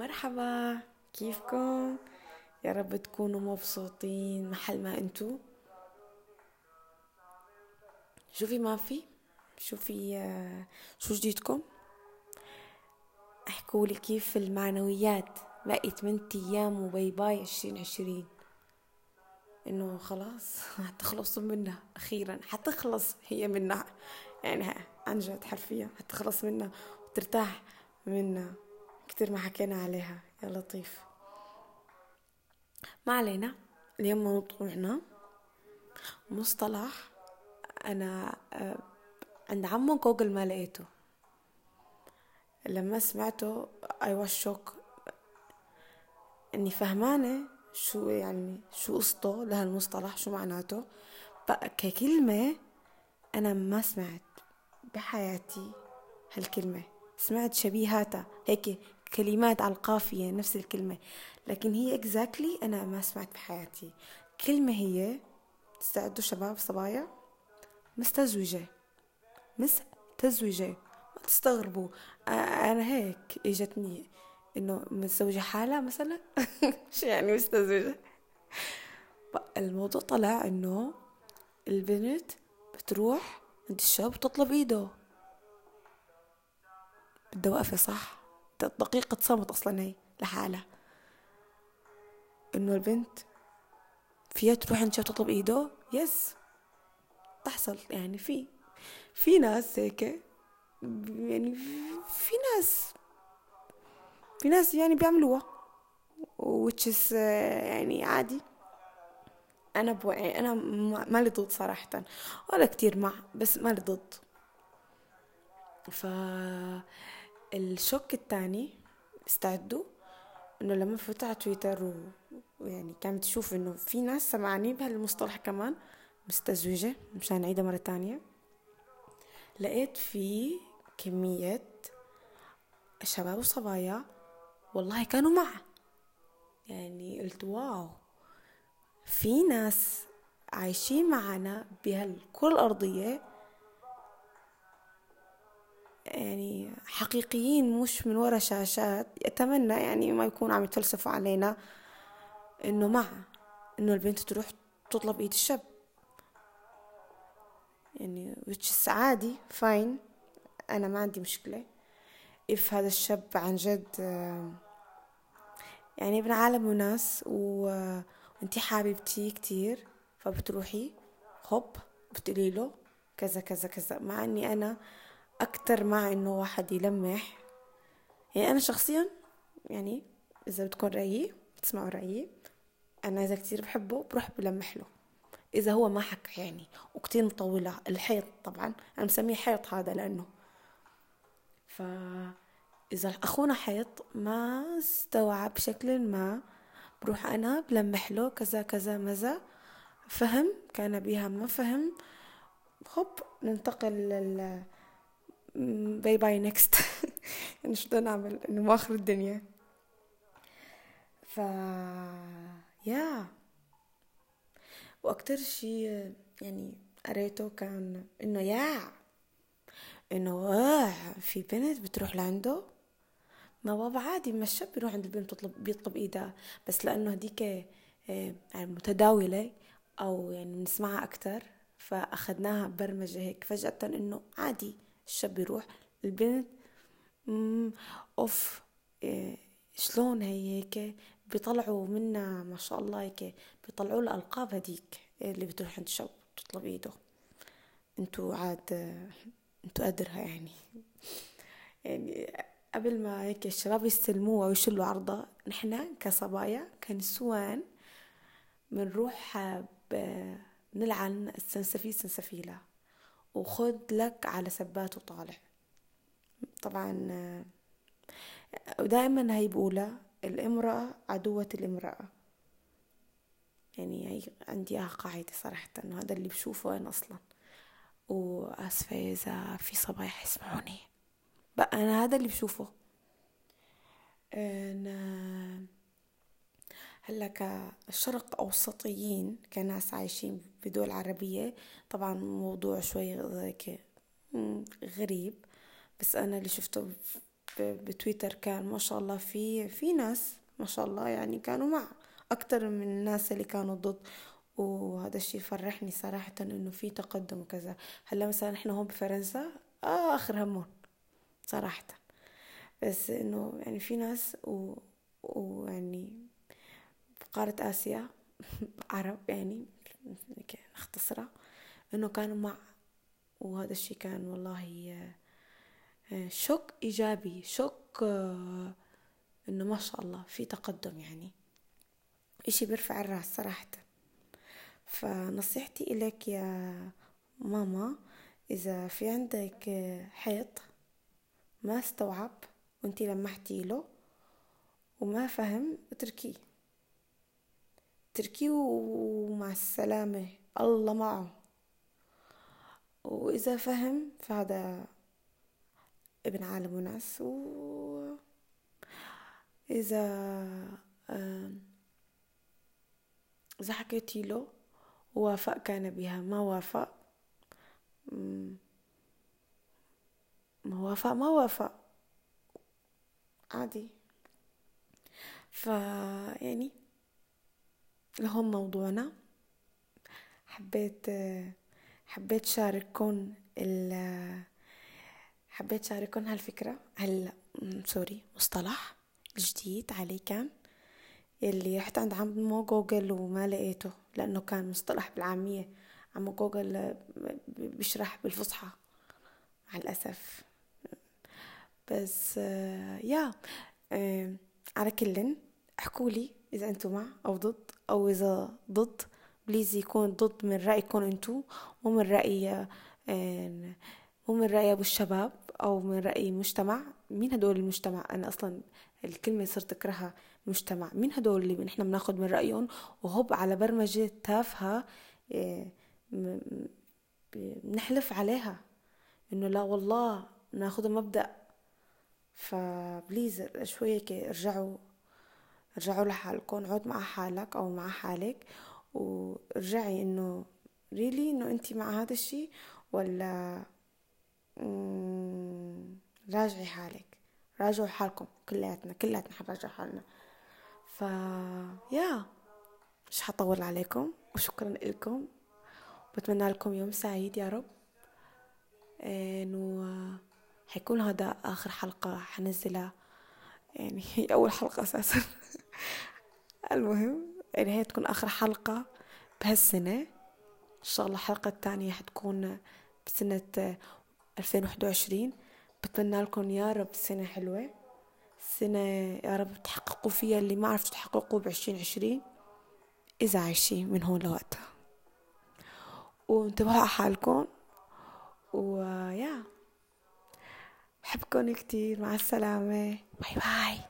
مرحبا. كيفكم؟ يا رب تكونوا مبسوطين محل ما انتو. شو في ما في شو في آه، شو جديدكم. احكولي كيف المعنويات باقي 8 أيام وباي باي عشرين عشرين. إنه خلاص حتخلصوا منها أخيرا حتخلص هي منها. يعني عن جد حرفيا حتخلص منها وترتاح منها. كتير ما حكينا عليها. يا لطيف. ما علينا. اليوم موضوعنا مصطلح أنا آه، عند عمو جوجل ما لقيته. لما سمعته I was shock إني فهمانة شو يعني شو قصته لهالمصطلح شو معناته. ككلمة أنا ما سمعت بحياتي هالكلمة. سمعت شبيهاتها. هيك كلمات على القافية نفس الكلمة. لكن هي اكزاكتلي exactly أنا ما سمعت بحياتي كلمة هي تستعدوا شباب صبايا مستزوجة. مستزوجة ما تستغربوا. أنا هيك إجتني إنه متزوجة حالة مثلا؟ شو يعني مستزوجة؟ الموضوع طلع إنه البنت بتروح عند الشاب تطلب إيده. بدها وقفة صح؟ دقيقة صمت أصلا هي لحالها. إنه البنت فيها تروح عند تطلب إيده؟ يس تحصل. يعني في في ناس هيك. يعني في ناس في ناس يعني بيعملوها. Which is يعني عادي. أنا بوعي أنا مالي ضد صراحة. ولا كتير مع بس مالي ضد. ف الشوك الثاني استعدوا إنه لما فتحت على تويتر. ويعني كانت تشوف إنه في ناس سمعني بهالمصطلح كمان مستزوجة مشان نعيدها مرة تانية لقيت في كمية شباب وصبايا والله كانوا مع يعني قلت واو في ناس عايشين معنا بهالكرة الأرضية يعني حقيقيين مش من ورا شاشات. أتمنى يعني ما يكون عم يتفلسفوا علينا إنه مع إنه البنت تروح تطلب إيد الشاب. يعني which عادي فاين أنا ما عندي مشكلة. If هذا الشاب عن جد يعني ابن عالم وناس وانتي حبيبتي كتير فبتروحي هوب بتقولي له كذا كذا كذا. مع إني أنا أكتر مع إنه واحد يلمح. يعني أنا شخصيا يعني إذا بتكون رأيي تسمعوا رأيي أنا إذا كتير بحبه بروح بلمح له. إذا هو ما حكى يعني وكتير مطولة. الحيط طبعا أنا مسميه حيط هذا لأنه. ف إذا أخونا حيط ما استوعب بشكل ما بروح أنا بلمح له كذا كذا إذا فهم كان بها ما فهم. هوب ننتقل لل bye bye next يعني شو بدنا نعمل؟ إنه ما اخر الدنيا. ف يا وأكتر شي يعني قريته كان إنه يا إنه آه في بنت بتروح لعنده. ما بابا عادي ما الشاب بيروح عند البنت بيطلب بيطلب إيدها. بس لأنه هديك آه، يعني متداولة أو يعني بنسمعها أكتر فأخذناها برمجة هيك. فجأة إنه عادي. الشاب يروح البنت أوف إيه شلون هي هيك؟ بيطلعوا منا ما شاء الله هيك بيطلعوا الألقاب هديك اللي بتروح عند الشاب تطلب إيده. انتو عاد انتو قدرها يعني. يعني قبل ما هيك الشباب يستلموها ويشلوا عرضها نحنا كصبايا كنسوان بنروح بنلعن السنسفيل سنسفيلة. وخد لك على سبات وطالع طبعا ودائما هي بقولها الامرأة عدوة الامرأة. يعني هي عندي اياها قاعدة صراحة هذا اللي بشوفه أنا أصلا. واسفة اذا في صبايح يسمعوني. بقى أنا هذا اللي بشوفه. أنا هلا كشرق أوسطيين كناس عايشين بدول عربية. طبعا موضوع شوي هيك غريب. بس أنا اللي شفته بتويتر كان ما شاء الله في في ناس ما شاء الله يعني كانوا مع أكتر من الناس اللي كانوا ضد. وهذا الشيء فرحني صراحة إنه في تقدم وكذا. هلأ مثلا إحنا هون بفرنسا آه آخر همون صراحة. بس إنه يعني في ناس و... ويعني بقارة آسيا عرب يعني نختصرها إنه كانوا مع وهذا الشيء كان والله آه، شوك إيجابي شوك آه، إنه ما شاء الله في تقدم يعني. إشي بيرفع الراس صراحة. فنصيحتي إليك يا ماما إذا في عندك حيط ما استوعب وانتي لمحتي له وما فهم اتركيه. اتركيه ومع السلامة. الله معه. وإذا فهم فهذا ابن عالم وناس. و إذا إذا حكيتي له وافق كان بها. ما وافق ما وافق ما وافق. عادي. ف يعني لهم موضوعنا. حبيت حبيت شارككم ال حبيت شارككم هالفكرة هال سوري مصطلح جديد علي كان يلي رحت عند عمو جوجل وما لقيته لأنه كان مصطلح بالعامية. عمو جوجل بيشرح بالفصحى مع الأسف. بس يا على كل احكوا إذا أنتم مع أو ضد أو إذا ضد please يكون ضد من رأيكم أنتم مو من رأي مو من رأي أبو الشباب أو من رأي المجتمع مين هدول المجتمع؟ أنا أصلا الكلمة صرت أكرهها مجتمع. مين هدول اللي نحن بناخد من رأيهم؟ وهوب على برمجة تافهة إيه، بنحلف عليها. إنه لا والله ناخذ مبدأ فبليز شوي ارجعوا. ارجعوا لحالكم عود مع حالك أو مع حالك وارجعي إنه ريلي إنه أنت مع هذا الشيء ولا راجعي حالك. راجعوا حالكم كلياتنا كلياتنا حنراجع حالنا. ف يا مش حطول عليكم وشكرا لكم بتمنى لكم يوم سعيد يا رب. انه حيكون هذا آخر حلقة حنزلها. يعني هي أول حلقة أساسا. المهم يعني هي تكون آخر حلقة بهالسنة. إن شاء الله الحلقة الثانية حتكون بسنة 2021 بتمنى لكم يا رب سنة حلوة. سنة يا رب تحققوا فيها اللي ما عرفتوا تحققوا بعشرين عشرين. إذا عايشين من هون لوقتها. وانتبهوا على حالكم. ويا بحبكم كتير مع السلامة. باي باي.